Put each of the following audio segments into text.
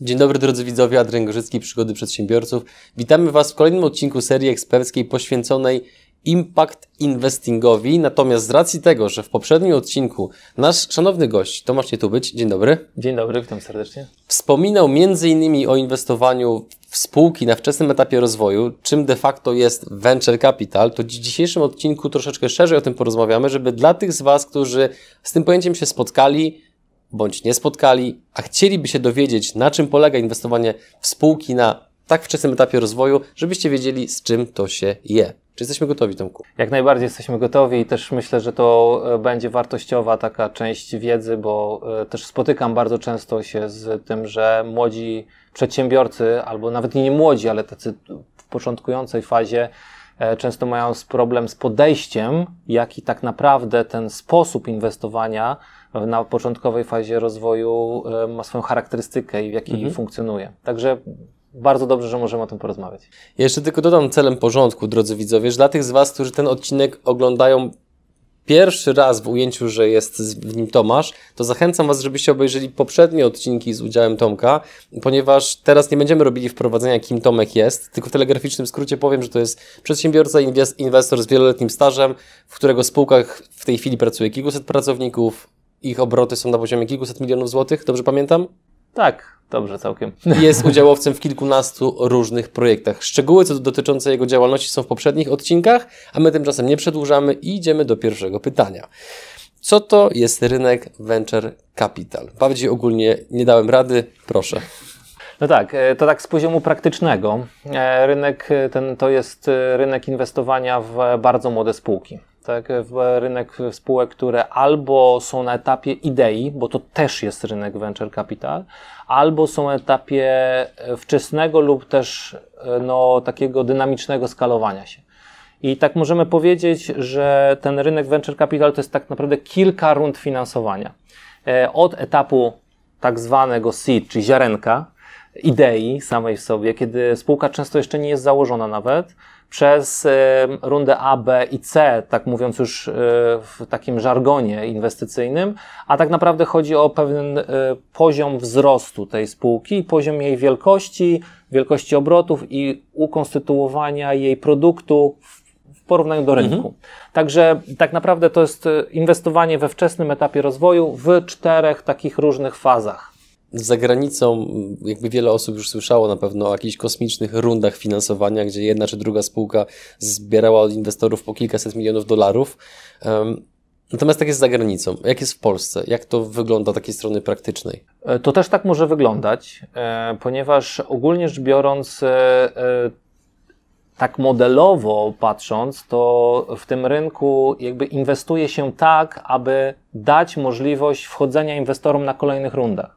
Dzień dobry drodzy widzowie, Adrian Gorzycki, Przygody Przedsiębiorców. Witamy Was w kolejnym odcinku serii eksperckiej poświęconej Impact Investingowi. Natomiast z racji tego, że w poprzednim odcinku nasz szanowny gość Tomasz Nietubyć, dzień dobry. Dzień dobry, witam serdecznie. Wspominał m.in. o inwestowaniu w spółki na wczesnym etapie rozwoju, czym de facto jest venture capital, to w dzisiejszym odcinku troszeczkę szerzej o tym porozmawiamy, żeby dla tych z Was, którzy z tym pojęciem się spotkali, bądź nie spotkali, a chcieliby się dowiedzieć, na czym polega inwestowanie w spółki na tak wczesnym etapie rozwoju, żebyście wiedzieli, z czym to się je. Czy jesteśmy gotowi, Tomku? Jak najbardziej jesteśmy gotowi i też myślę, że to e, będzie wartościowa taka część wiedzy, bo e, też spotykam bardzo często się z tym, że młodzi przedsiębiorcy, albo nawet nie młodzi, ale tacy w początkującej fazie, e, często mają problem z podejściem, jaki tak naprawdę ten sposób inwestowania na początkowej fazie rozwoju ma swoją charakterystykę i w jakiej mhm. funkcjonuje. Także bardzo dobrze, że możemy o tym porozmawiać. Jeszcze tylko dodam celem porządku, drodzy widzowie, że dla tych z Was, którzy ten odcinek oglądają pierwszy raz w ujęciu, że jest w nim Tomasz, to zachęcam Was, żebyście obejrzeli poprzednie odcinki z udziałem Tomka, ponieważ teraz nie będziemy robili wprowadzenia, kim Tomek jest, tylko w telegraficznym skrócie powiem, że to jest przedsiębiorca, inwestor z wieloletnim stażem, w którego spółkach w tej chwili pracuje kilkuset pracowników, ich obroty są na poziomie kilkuset milionów złotych, dobrze pamiętam? Tak, dobrze całkiem. Jest udziałowcem w kilkunastu różnych projektach. Szczegóły co dotyczące jego działalności są w poprzednich odcinkach, a my tymczasem nie przedłużamy i idziemy do pierwszego pytania. Co to jest rynek venture capital? Bardziej ogólnie nie dałem rady, proszę. No tak, e, to tak z poziomu praktycznego. E, rynek ten to jest e, rynek inwestowania w bardzo młode spółki tak, rynek spółek, które albo są na etapie idei, bo to też jest rynek venture capital, albo są na etapie wczesnego lub też no, takiego dynamicznego skalowania się. I tak możemy powiedzieć, że ten rynek venture capital to jest tak naprawdę kilka rund finansowania. E, od etapu tak zwanego seed, czyli ziarenka, idei samej w sobie, kiedy spółka często jeszcze nie jest założona nawet, przez rundę A, B i C, tak mówiąc już e, w takim żargonie inwestycyjnym, a tak naprawdę chodzi o pewien e, poziom wzrostu tej spółki, poziom jej wielkości, wielkości obrotów i ukonstytuowania jej produktu w porównaniu do rynku. Mhm. Także tak naprawdę to jest inwestowanie we wczesnym etapie rozwoju w czterech takich różnych fazach za granicą, jakby wiele osób już słyszało na pewno o jakichś kosmicznych rundach finansowania, gdzie jedna czy druga spółka zbierała od inwestorów po kilkaset milionów dolarów. Natomiast tak jest za granicą. Jak jest w Polsce? Jak to wygląda takiej strony praktycznej? E, to też tak może wyglądać, e, ponieważ ogólnie rzecz biorąc, e, tak modelowo patrząc, to w tym rynku jakby inwestuje się tak, aby dać możliwość wchodzenia inwestorom na kolejnych rundach.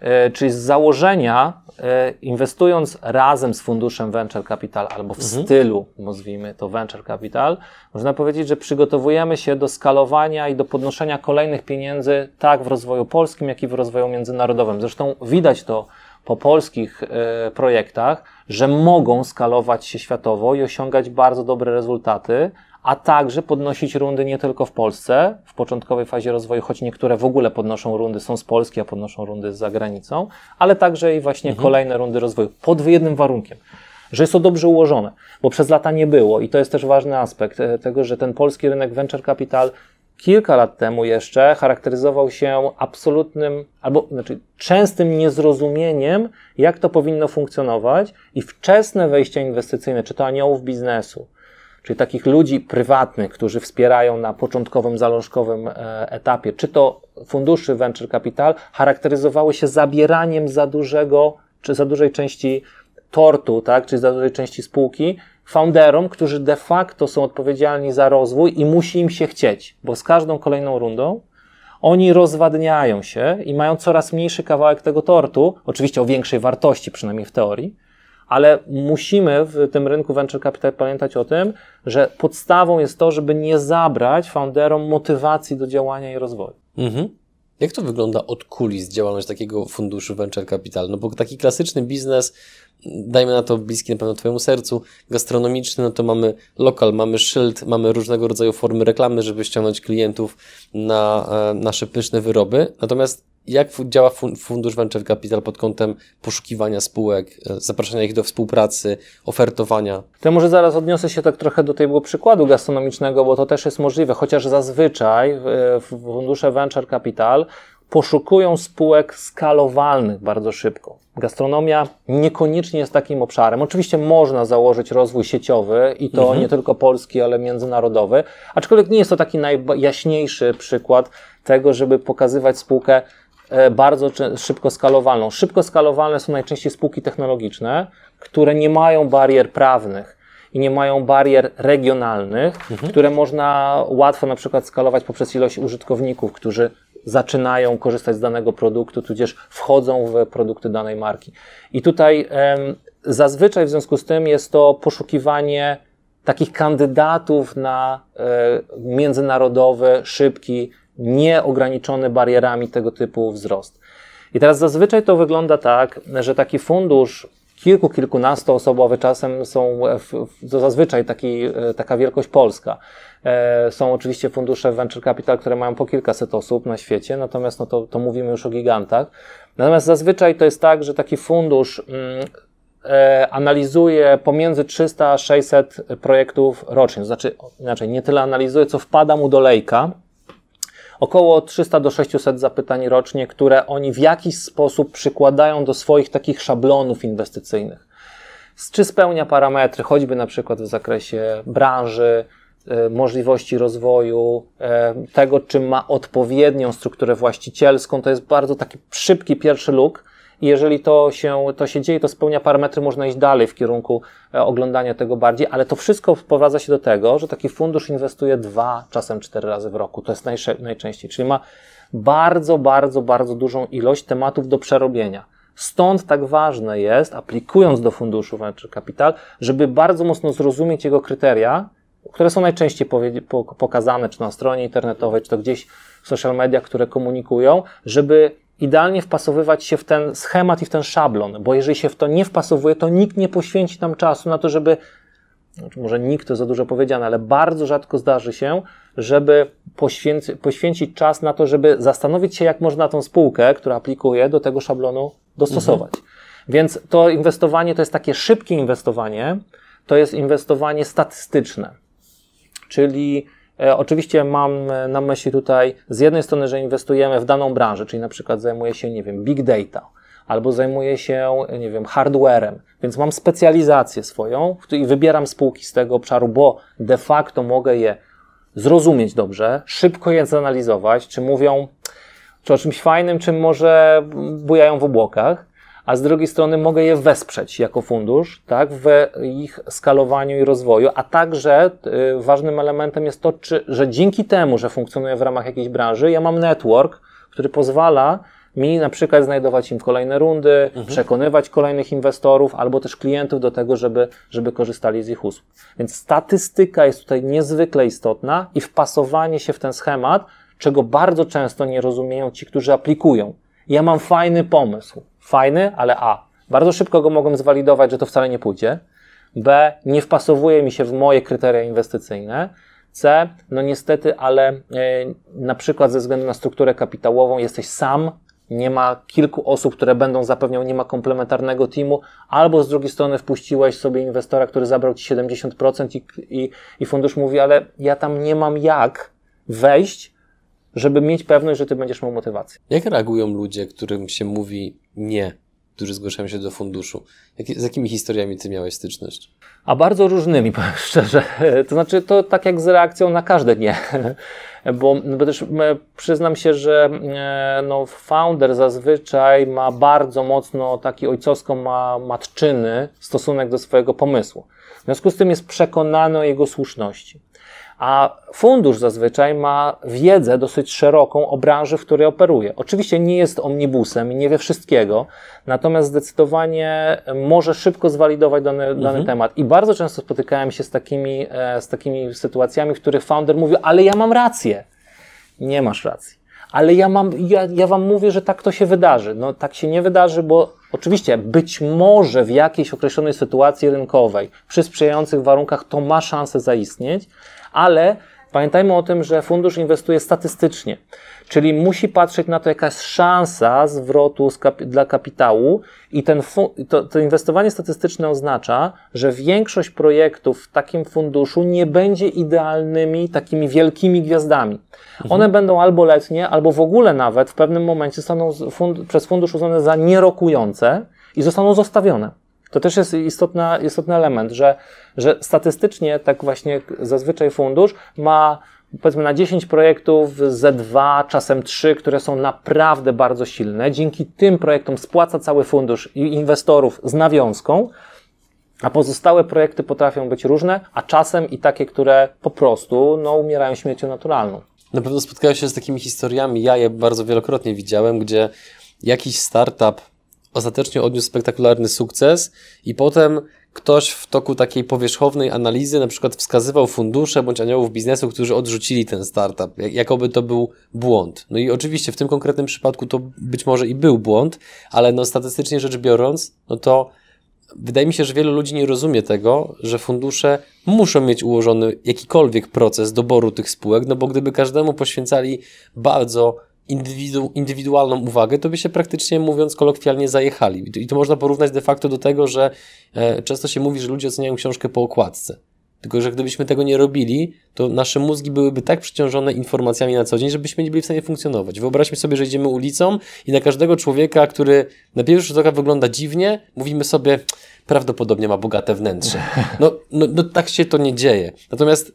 E, czyli z założenia, e, inwestując razem z funduszem Venture Capital albo w mhm. stylu, nazwijmy to Venture Capital, można powiedzieć, że przygotowujemy się do skalowania i do podnoszenia kolejnych pieniędzy, tak w rozwoju polskim, jak i w rozwoju międzynarodowym. Zresztą widać to po polskich e, projektach, że mogą skalować się światowo i osiągać bardzo dobre rezultaty, a także podnosić rundy nie tylko w Polsce, w początkowej fazie rozwoju, choć niektóre w ogóle podnoszą rundy, są z Polski, a podnoszą rundy za granicą, ale także i właśnie mhm. kolejne rundy rozwoju, pod jednym warunkiem, że jest to dobrze ułożone, bo przez lata nie było i to jest też ważny aspekt e, tego, że ten polski rynek venture capital kilka lat temu jeszcze charakteryzował się absolutnym, albo znaczy częstym niezrozumieniem, jak to powinno funkcjonować i wczesne wejścia inwestycyjne, czy to aniołów biznesu, czyli takich ludzi prywatnych, którzy wspierają na początkowym, zalążkowym e, etapie, czy to funduszy venture capital, charakteryzowały się zabieraniem za dużego, czy za dużej części tortu, tak, czy za dużej części spółki, founderom, którzy de facto są odpowiedzialni za rozwój i musi im się chcieć, bo z każdą kolejną rundą oni rozwadniają się i mają coraz mniejszy kawałek tego tortu, oczywiście o większej wartości, przynajmniej w teorii, ale musimy w tym rynku venture capital pamiętać o tym, że podstawą jest to, żeby nie zabrać founderom motywacji do działania i rozwoju. Mhm. Jak to wygląda od kulis działalność takiego funduszu venture capital? No bo taki klasyczny biznes, dajmy na to bliski na pewno Twojemu sercu, gastronomiczny, no to mamy lokal, mamy szyld, mamy różnego rodzaju formy reklamy, żeby ściągnąć klientów na e, nasze pyszne wyroby. Natomiast jak działa fundusz Venture Capital pod kątem poszukiwania spółek, e, zapraszania ich do współpracy, ofertowania? To może zaraz odniosę się tak trochę do tego przykładu gastronomicznego, bo to też jest możliwe, chociaż zazwyczaj w fundusze Venture Capital poszukują spółek skalowalnych bardzo szybko. Gastronomia niekoniecznie jest takim obszarem. Oczywiście można założyć rozwój sieciowy i to mhm. nie tylko polski, ale międzynarodowy, aczkolwiek nie jest to taki najjaśniejszy przykład tego, żeby pokazywać spółkę e, bardzo szybko skalowalną. Szybko skalowalne są najczęściej spółki technologiczne, które nie mają barier prawnych i nie mają barier regionalnych, mhm. które można łatwo na przykład skalować poprzez ilość użytkowników, którzy zaczynają korzystać z danego produktu, tudzież wchodzą w produkty danej marki. I tutaj em, zazwyczaj w związku z tym jest to poszukiwanie takich kandydatów na e, międzynarodowy, szybki, nieograniczony barierami tego typu wzrost. I teraz zazwyczaj to wygląda tak, że taki fundusz kilku, kilkunastoosobowy, czasem są, to zazwyczaj taki, e, taka wielkość polska. E, są oczywiście fundusze venture capital, które mają po kilkaset osób na świecie, natomiast no to, to mówimy już o gigantach. Natomiast zazwyczaj to jest tak, że taki fundusz mm, e, analizuje pomiędzy 300 a 600 projektów rocznie. Znaczy, inaczej, nie tyle analizuje, co wpada mu do lejka, około 300 do 600 zapytań rocznie, które oni w jakiś sposób przykładają do swoich takich szablonów inwestycyjnych. Czy spełnia parametry, choćby na przykład w zakresie branży, e, możliwości rozwoju, e, tego, czy ma odpowiednią strukturę właścicielską. To jest bardzo taki szybki pierwszy look i jeżeli to się, to się dzieje, to spełnia parametry, można iść dalej w kierunku e, oglądania tego bardziej, ale to wszystko wprowadza się do tego, że taki fundusz inwestuje dwa, czasem cztery razy w roku. To jest najczęściej, czyli ma bardzo, bardzo, bardzo dużą ilość tematów do przerobienia. Stąd tak ważne jest, aplikując do funduszu Venture Capital, żeby bardzo mocno zrozumieć jego kryteria, które są najczęściej pokazane, czy na stronie internetowej, czy to gdzieś w social mediach, które komunikują, żeby idealnie wpasowywać się w ten schemat i w ten szablon, bo jeżeli się w to nie wpasowuje, to nikt nie poświęci tam czasu na to, żeby, znaczy może nikt to za dużo powiedziane, ale bardzo rzadko zdarzy się, żeby poświęci, poświęcić czas na to, żeby zastanowić się, jak można tą spółkę, która aplikuje, do tego szablonu dostosować. Mhm. Więc to inwestowanie to jest takie szybkie inwestowanie, to jest inwestowanie statystyczne, czyli oczywiście mam e, na myśli tutaj z jednej strony, że inwestujemy w daną branżę, czyli na przykład zajmuję się, nie wiem, big data, albo zajmuję się, nie wiem, hardwarem, więc mam specjalizację swoją i wybieram spółki z tego obszaru, bo de facto mogę je zrozumieć dobrze, szybko je zanalizować, czy mówią czy o czymś fajnym, czy może bujają w obłokach, a z drugiej strony mogę je wesprzeć jako fundusz, tak, w ich skalowaniu i rozwoju, a także y, ważnym elementem jest to, czy, że dzięki temu, że funkcjonuję w ramach jakiejś branży, ja mam network, który pozwala mi na przykład znajdować im kolejne rundy, mhm. przekonywać kolejnych inwestorów albo też klientów do tego, żeby, żeby korzystali z ich usług. Więc statystyka jest tutaj niezwykle istotna i wpasowanie się w ten schemat, czego bardzo często nie rozumieją ci, którzy aplikują. Ja mam fajny pomysł fajny, ale A. Bardzo szybko go mogłem zwalidować, że to wcale nie pójdzie. B. Nie wpasowuje mi się w moje kryteria inwestycyjne. C. No niestety, ale e, na przykład ze względu na strukturę kapitałową jesteś sam, nie ma kilku osób, które będą zapewniał, nie ma komplementarnego teamu, albo z drugiej strony wpuściłeś sobie inwestora, który zabrał ci 70% i, i, i fundusz mówi, ale ja tam nie mam jak wejść, żeby mieć pewność, że ty będziesz miał motywację. Jak reagują ludzie, którym się mówi nie, którzy zgłaszają się do funduszu? Jak, z jakimi historiami ty miałeś styczność? A bardzo różnymi, powiem szczerze. To znaczy, to tak jak z reakcją na każde nie. Bo, bo też przyznam się, że no, founder zazwyczaj ma bardzo mocno taki ojcowsko-matczyny stosunek do swojego pomysłu. W związku z tym jest przekonany o jego słuszności. A fundusz zazwyczaj ma wiedzę dosyć szeroką o branży, w której operuje. Oczywiście nie jest omnibusem i nie wie wszystkiego, natomiast zdecydowanie może szybko zwalidować dany, dany Mhm. temat. I bardzo często spotykałem się z takimi, e, z takimi sytuacjami, w których founder mówi, ale ja mam rację. Nie masz racji. Ale ja, mam, ja, ja wam mówię, że tak to się wydarzy. No tak się nie wydarzy, bo oczywiście być może w jakiejś określonej sytuacji rynkowej, przy sprzyjających warunkach, to ma szansę zaistnieć, ale pamiętajmy o tym, że fundusz inwestuje statystycznie. Czyli musi patrzeć na to, jaka jest szansa zwrotu kapi- dla kapitału, i ten to, to inwestowanie statystyczne oznacza, że większość projektów w takim funduszu nie będzie idealnymi takimi wielkimi gwiazdami. One będą albo letnie, albo w ogóle nawet w pewnym momencie zostaną fund- przez fundusz uznane za nierokujące i zostaną zostawione. To też jest istotna, istotny element, że, że statystycznie tak właśnie zazwyczaj fundusz ma powiedzmy na 10 projektów ze 2, czasem 3, które są naprawdę bardzo silne. Dzięki tym projektom spłaca cały fundusz i inwestorów z nawiązką, a pozostałe projekty potrafią być różne, a czasem i takie, które po prostu no, umierają śmiercią naturalną. Na pewno spotkałeś się z takimi historiami. Ja je bardzo wielokrotnie widziałem, gdzie jakiś startup ostatecznie odniósł spektakularny sukces i potem ktoś w toku takiej powierzchownej analizy na przykład wskazywał fundusze bądź aniołów biznesu, którzy odrzucili ten startup, jak- jakoby to był błąd. No i oczywiście w tym konkretnym przypadku to być może i był błąd, ale no statystycznie rzecz biorąc, no to wydaje mi się, że wielu ludzi nie rozumie tego, że fundusze muszą mieć ułożony jakikolwiek proces doboru tych spółek, no bo gdyby każdemu poświęcali bardzo indywidu, indywidualną uwagę, to by się praktycznie mówiąc kolokwialnie zajechali. I to, można porównać de facto do tego, że e, często się mówi, że ludzie oceniają książkę po okładce. Tylko, że gdybyśmy tego nie robili, to nasze mózgi byłyby tak przeciążone informacjami na co dzień, żebyśmy nie byli w stanie funkcjonować. Wyobraźmy sobie, że idziemy ulicą i na każdego człowieka, który na pierwszy rzut oka wygląda dziwnie, mówimy sobie, prawdopodobnie ma bogate wnętrze. No, no, no tak się to nie dzieje. Natomiast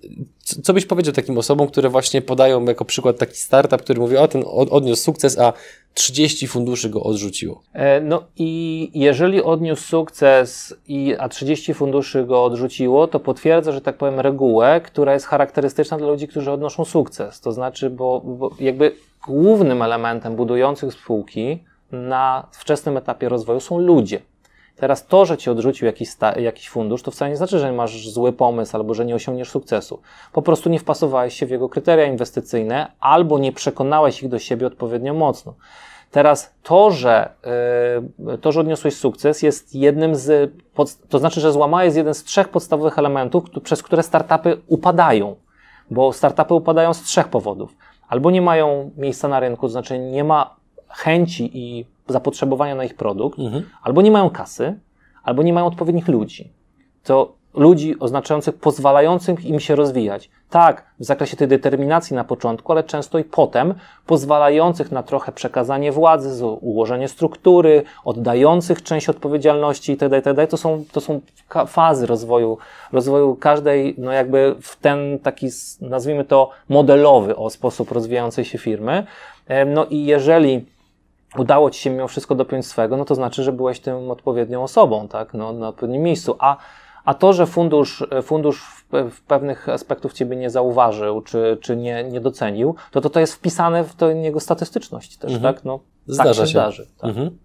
co, byś powiedział takim osobom, które właśnie podają jako przykład taki startup, który mówi, o ten od- odniósł sukces, a 30 funduszy go odrzuciło. E, No i jeżeli odniósł sukces, i, a 30 funduszy go odrzuciło, to potwierdza, że tak powiem, regułę, która jest charakterystyczna dla ludzi, którzy odnoszą sukces. To znaczy, bo, bo jakby głównym elementem budujących spółki na wczesnym etapie rozwoju są ludzie. Teraz to, że ci odrzucił jakiś, jakiś fundusz, to wcale nie znaczy, że masz zły pomysł albo że nie osiągniesz sukcesu. Po prostu nie wpasowałeś się w jego kryteria inwestycyjne albo nie przekonałeś ich do siebie odpowiednio mocno. Teraz to, że, yy, to, że odniosłeś sukces, jest jednym z. Pod, to znaczy, że złamałeś jest jeden z trzech podstawowych elementów, przez które startupy upadają. Bo startupy upadają z trzech powodów. Albo nie mają miejsca na rynku, to znaczy nie ma chęci i zapotrzebowania na ich produkt, albo nie mają kasy, albo nie mają odpowiednich ludzi. To ludzi oznaczających, pozwalających im się rozwijać. Tak, w zakresie tej determinacji na początku, ale często i potem, pozwalających na trochę przekazanie władzy, ułożenie struktury, oddających część odpowiedzialności itd., itd. To są, to są fazy rozwoju, rozwoju każdej, no jakby w ten taki, nazwijmy to, modelowy o sposób rozwijającej się firmy. No i jeżeli udało ci się mimo wszystko dopiąć swego, no to znaczy, że byłeś tym odpowiednią osobą, tak, no, na odpowiednim miejscu. A, a to, że fundusz, fundusz w, w pewnych aspektów ciebie nie zauważył, czy, czy nie, nie docenił, to, to to jest wpisane w tę jego statystyczność też, tak? No, Zdarza tak się, się. zdarzy. Tak. Mhm.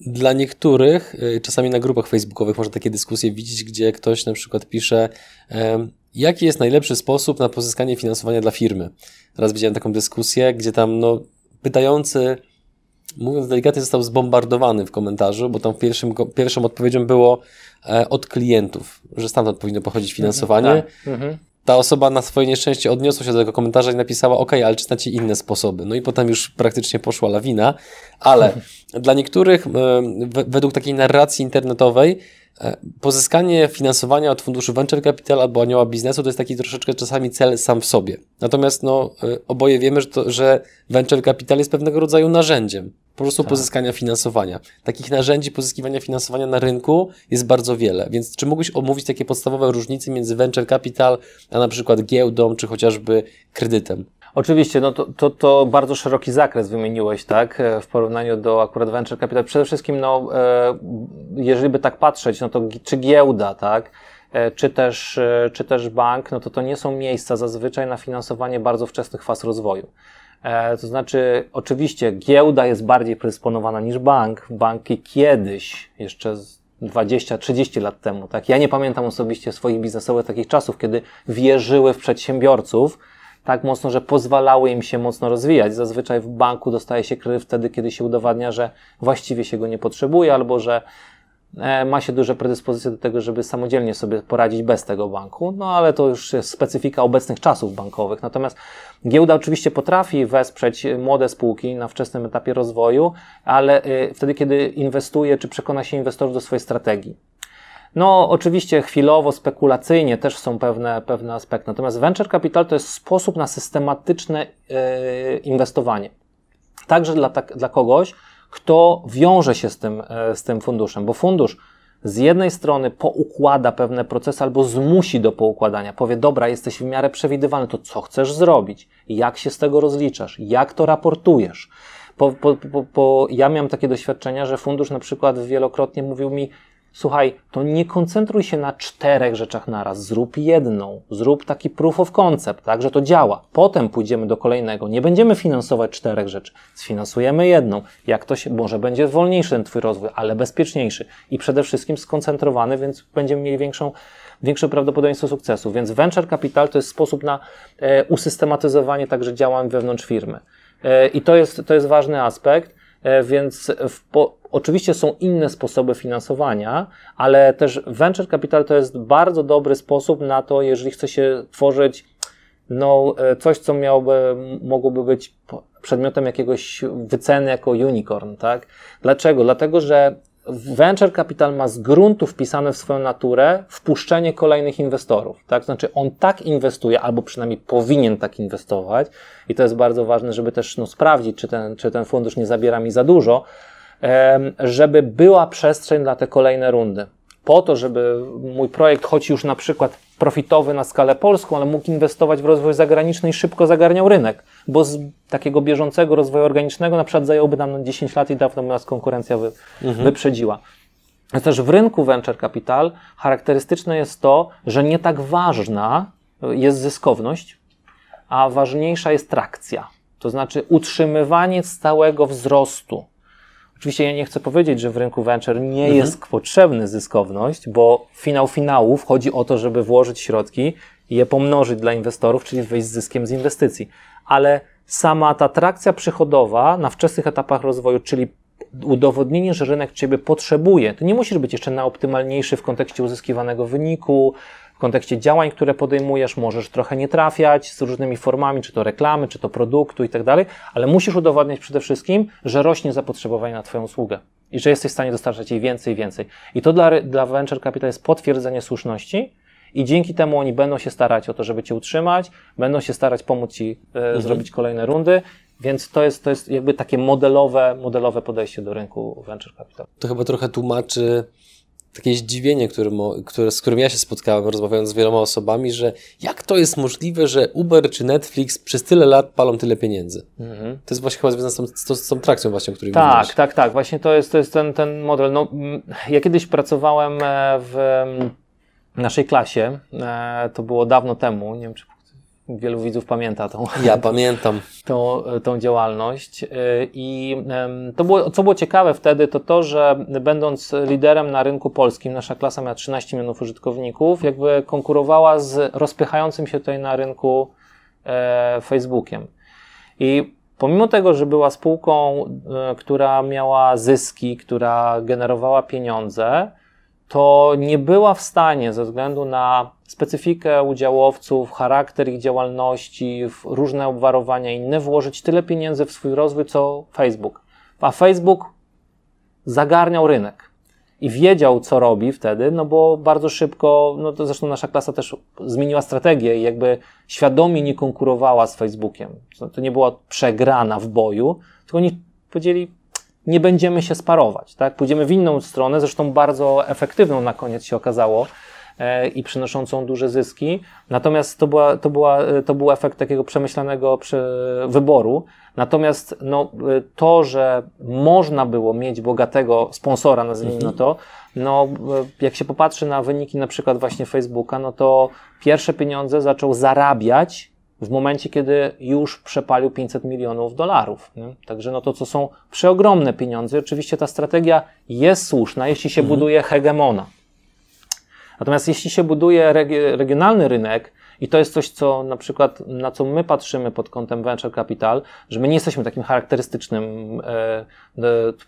Dla niektórych, y, czasami na grupach facebookowych można takie dyskusje widzieć, gdzie ktoś na przykład pisze, jaki jest najlepszy sposób na pozyskanie finansowania dla firmy. Raz widziałem taką dyskusję, gdzie tam no, pytający, mówiąc delikatnie, został zbombardowany w komentarzu, bo tam pierwszym, pierwszą odpowiedzią było e, od klientów, że stamtąd powinno pochodzić finansowanie. Tak. Mhm. Ta osoba na swoje nieszczęście odniosła się do tego komentarza i napisała, ok, ale czy znacie inne sposoby? No i potem już praktycznie poszła lawina, ale dla niektórych, e, we- według takiej narracji internetowej, pozyskanie finansowania od funduszu venture capital albo anioła biznesu to jest taki troszeczkę czasami cel sam w sobie. Natomiast no, e, oboje wiemy, że, to, że venture capital jest pewnego rodzaju narzędziem po prostu pozyskania finansowania. Takich narzędzi pozyskiwania finansowania na rynku jest bardzo wiele. Więc czy mógłbyś omówić takie podstawowe różnice między venture capital, a na przykład giełdą, czy chociażby kredytem? Oczywiście, no to, to, to bardzo szeroki zakres wymieniłeś, tak, e, w porównaniu do akurat venture capital. Przede wszystkim, no, e, jeżeli by tak patrzeć, no to czy giełda, tak, e, czy też, czy też bank, no to to nie są miejsca zazwyczaj na finansowanie bardzo wczesnych faz rozwoju. To znaczy, oczywiście giełda jest bardziej predysponowana niż bank. Banki kiedyś, jeszcze 20-30 lat temu, tak? Ja nie pamiętam osobiście swoich biznesowych takich czasów, kiedy wierzyły w przedsiębiorców tak mocno, że pozwalały im się mocno rozwijać. Zazwyczaj w banku dostaje się kredyt wtedy, kiedy się udowadnia, że właściwie się go nie potrzebuje albo że E, ma się duże predyspozycje do tego, żeby samodzielnie sobie poradzić bez tego banku, no ale to już jest specyfika obecnych czasów bankowych. Natomiast giełda oczywiście potrafi wesprzeć młode spółki na wczesnym etapie rozwoju, ale e, wtedy, kiedy inwestuje, czy przekona się inwestorów do swojej strategii. No, oczywiście chwilowo, spekulacyjnie też są pewne, pewne aspekty. Natomiast venture capital to jest sposób na systematyczne yy, inwestowanie. Także dla, tak, dla kogoś, kto wiąże się z tym, e, z tym funduszem, bo fundusz z jednej strony poukłada pewne procesy albo zmusi do poukładania. Powie, dobra, jesteś w miarę przewidywalny, to co chcesz zrobić? Jak się z tego rozliczasz? Jak to raportujesz? Po, po, po, po, ja miałem takie doświadczenia, że fundusz na przykład wielokrotnie mówił mi, słuchaj, to nie koncentruj się na czterech rzeczach naraz, zrób jedną, zrób taki proof of concept, tak, że to działa. Potem pójdziemy do kolejnego, nie będziemy finansować czterech rzeczy, sfinansujemy jedną. Jak to się, może będzie wolniejszy ten Twój rozwój, ale bezpieczniejszy i przede wszystkim skoncentrowany, więc będziemy mieli większą, większe prawdopodobieństwo sukcesu. Więc venture capital to jest sposób na e, usystematyzowanie także działań wewnątrz firmy. E, I to jest, to jest ważny aspekt. E, więc po, oczywiście są inne sposoby finansowania, ale też venture capital to jest bardzo dobry sposób na to, jeżeli chce się tworzyć no, e, coś, co miałoby, mogłoby być przedmiotem jakiegoś wyceny jako unicorn, tak? Dlaczego? Dlatego, że venture capital ma z gruntu wpisane w swoją naturę wpuszczenie kolejnych inwestorów. Tak? Znaczy on tak inwestuje, albo przynajmniej powinien tak inwestować i to jest bardzo ważne, żeby też no, sprawdzić, czy ten, czy ten fundusz nie zabiera mi za dużo, żeby była przestrzeń dla te kolejne rundy. Po to, żeby mój projekt, choć już na przykład profitowy na skalę polską, ale mógł inwestować w rozwój zagraniczny i szybko zagarniał rynek, bo z takiego bieżącego rozwoju organicznego na przykład zająłby nam 10 lat i dawno by nas konkurencja wy, mhm. wyprzedziła. Też w rynku venture capital charakterystyczne jest to, że nie tak ważna jest zyskowność, a ważniejsza jest trakcja. To znaczy utrzymywanie stałego wzrostu Oczywiście ja nie chcę powiedzieć, że w rynku venture nie mhm. jest potrzebny zyskowność, bo finał finałów chodzi o to, żeby włożyć środki i je pomnożyć dla inwestorów, czyli wyjść z zyskiem z inwestycji. Ale sama ta trakcja przychodowa na wczesnych etapach rozwoju, czyli udowodnienie, że rynek Ciebie potrzebuje, to nie musisz być jeszcze najoptymalniejszy w kontekście uzyskiwanego wyniku, w kontekście działań, które podejmujesz, możesz trochę nie trafiać z różnymi formami, czy to reklamy, czy to produktu i tak dalej, ale musisz udowadniać przede wszystkim, że rośnie zapotrzebowanie na Twoją usługę i że jesteś w stanie dostarczać jej więcej i więcej. I to dla, dla Venture Capital jest potwierdzenie słuszności, i dzięki temu oni będą się starać o to, żeby Cię utrzymać, będą się starać pomóc Ci e, mhm. zrobić kolejne rundy, więc to jest, to jest jakby takie modelowe, modelowe podejście do rynku venture capital. To chyba trochę tłumaczy takie zdziwienie, które, które, z którym ja się spotkałem, rozmawiając z wieloma osobami, że jak to jest możliwe, że Uber czy Netflix przez tyle lat palą tyle pieniędzy? Mhm. To jest właśnie chyba związane z tą, z tą trakcją właśnie, o której Tak, mówiłeś. tak, tak. Właśnie to jest, to jest ten, ten model. No, ja kiedyś pracowałem e, w naszej klasie, e, to było dawno temu, nie wiem czy wielu widzów pamięta tą. Ja pamiętam. Tą, tą działalność. Y, I to było, co było ciekawe wtedy, to to, że będąc liderem na rynku polskim, nasza klasa miała 13 milionów użytkowników, jakby konkurowała z rozpychającym się tutaj na rynku e, Facebookiem. I pomimo tego, że była spółką, e, która miała zyski, która generowała pieniądze, to nie była w stanie ze względu na specyfikę udziałowców, charakter ich działalności, różne obwarowania inne, włożyć tyle pieniędzy w swój rozwój, co Facebook. A Facebook zagarniał rynek i wiedział, co robi wtedy, no bo bardzo szybko, no to zresztą nasza klasa też zmieniła strategię i jakby świadomie nie konkurowała z Facebookiem. To nie była przegrana w boju, tylko oni powiedzieli, nie będziemy się sparować, tak? Pójdziemy w inną stronę, zresztą bardzo efektywną na koniec się okazało, e, i przynoszącą duże zyski. Natomiast to, była, to, była, to był efekt takiego przemyślanego wyboru. Natomiast no, to, że można było mieć bogatego sponsora, nazwijmy mhm. to, no, jak się popatrzy na wyniki na przykład właśnie Facebooka, no to pierwsze pieniądze zaczął zarabiać w momencie, kiedy już przepalił 500 milionów dolarów. Nie? Także no to, co są przeogromne pieniądze. Oczywiście ta strategia jest słuszna, jeśli się mhm. buduje hegemona. Natomiast jeśli się buduje regionalny rynek, i to jest coś, co na przykład, na co my patrzymy pod kątem venture capital, że my nie jesteśmy takim charakterystycznym, e, e,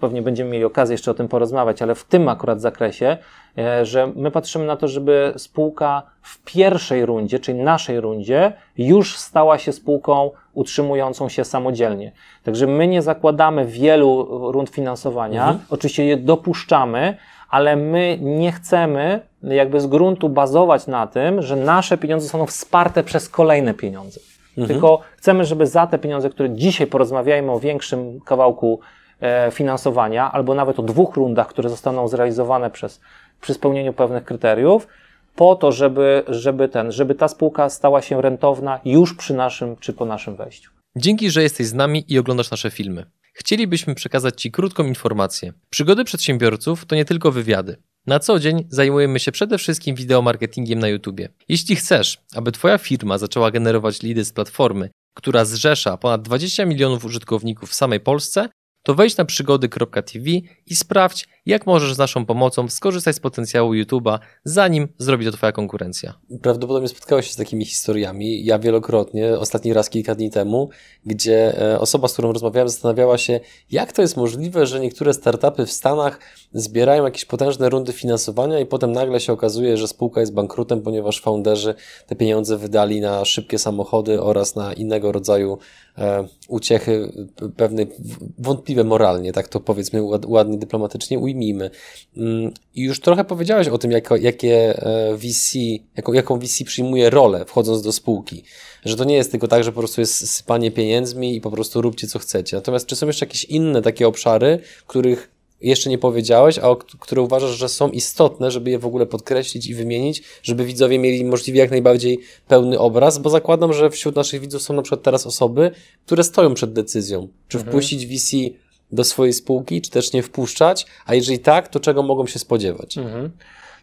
pewnie będziemy mieli okazję jeszcze o tym porozmawiać, ale w tym akurat zakresie, e, że my patrzymy na to, żeby spółka w pierwszej rundzie, czyli naszej rundzie, już stała się spółką utrzymującą się samodzielnie. Także my nie zakładamy wielu rund finansowania, mhm. oczywiście je dopuszczamy, ale my nie chcemy jakby z gruntu bazować na tym, że nasze pieniądze zostaną wsparte przez kolejne pieniądze. Mhm. Tylko chcemy, żeby za te pieniądze, które dzisiaj porozmawiajmy o większym kawałku e, finansowania, albo nawet o dwóch rundach, które zostaną zrealizowane przez, przy spełnieniu pewnych kryteriów, po to, żeby, żeby, ten, żeby ta spółka stała się rentowna już przy naszym czy po naszym wejściu. Dzięki, że jesteś z nami i oglądasz nasze filmy. Chcielibyśmy przekazać Ci krótką informację. Przygody przedsiębiorców to nie tylko wywiady. Na co dzień zajmujemy się przede wszystkim wideomarketingiem na YouTube. Jeśli chcesz, aby Twoja firma zaczęła generować lidy z platformy, która zrzesza ponad 20 milionów użytkowników w samej Polsce, to wejdź na przygody.tv i sprawdź, jak możesz z naszą pomocą skorzystać z potencjału YouTube'a, zanim zrobi to Twoja konkurencja. Prawdopodobnie spotkałeś się z takimi historiami. Ja wielokrotnie, ostatni raz kilka dni temu, gdzie e, osoba, z którą rozmawiałem, zastanawiała się, jak to jest możliwe, że niektóre startupy w Stanach zbierają jakieś potężne rundy finansowania i potem nagle się okazuje, że spółka jest bankrutem, ponieważ founderzy te pieniądze wydali na szybkie samochody oraz na innego rodzaju uciechy, pewne wątpliwe moralnie, tak to powiedzmy ładnie dyplomatycznie ujmijmy. Mm, I już trochę powiedziałeś o tym, jako, jakie e, VC, jaką, jaką VC przyjmuje rolę wchodząc do spółki. Że to nie jest tylko tak, że po prostu jest sypanie pieniędzmi i po prostu róbcie co chcecie. Natomiast czy są jeszcze jakieś inne takie obszary, których jeszcze nie powiedziałeś, a o które uważasz, że są istotne, żeby je w ogóle podkreślić i wymienić, żeby widzowie mieli możliwie jak najbardziej pełny obraz, bo zakładam, że wśród naszych widzów są na przykład teraz osoby, które stoją przed decyzją, czy mhm. wpuścić VC do swojej spółki, czy też nie wpuszczać, a jeżeli tak, to czego mogą się spodziewać? Mhm.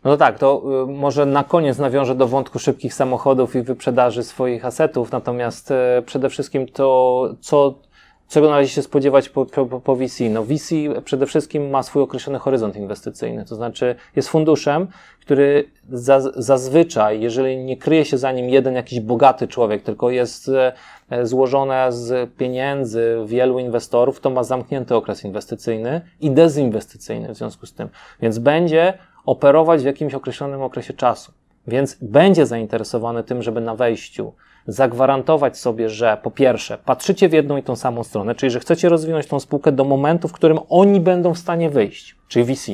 No tak, to y, może na koniec nawiążę do wątku szybkich samochodów i wyprzedaży swoich asetów, natomiast y, przede wszystkim to, co Czego należy się spodziewać po, po, po VC? No VC przede wszystkim ma swój określony horyzont inwestycyjny, to znaczy jest funduszem, który za, zazwyczaj, jeżeli nie kryje się za nim jeden jakiś bogaty człowiek, tylko jest e, złożone z pieniędzy wielu inwestorów, to ma zamknięty okres inwestycyjny i dezinwestycyjny w związku z tym. Więc będzie operować w jakimś określonym okresie czasu. Więc będzie zainteresowany tym, żeby na wejściu zagwarantować sobie, że po pierwsze, patrzycie w jedną i tą samą stronę, czyli że chcecie rozwinąć tą spółkę do momentu, w którym oni będą w stanie wyjść, czyli VC.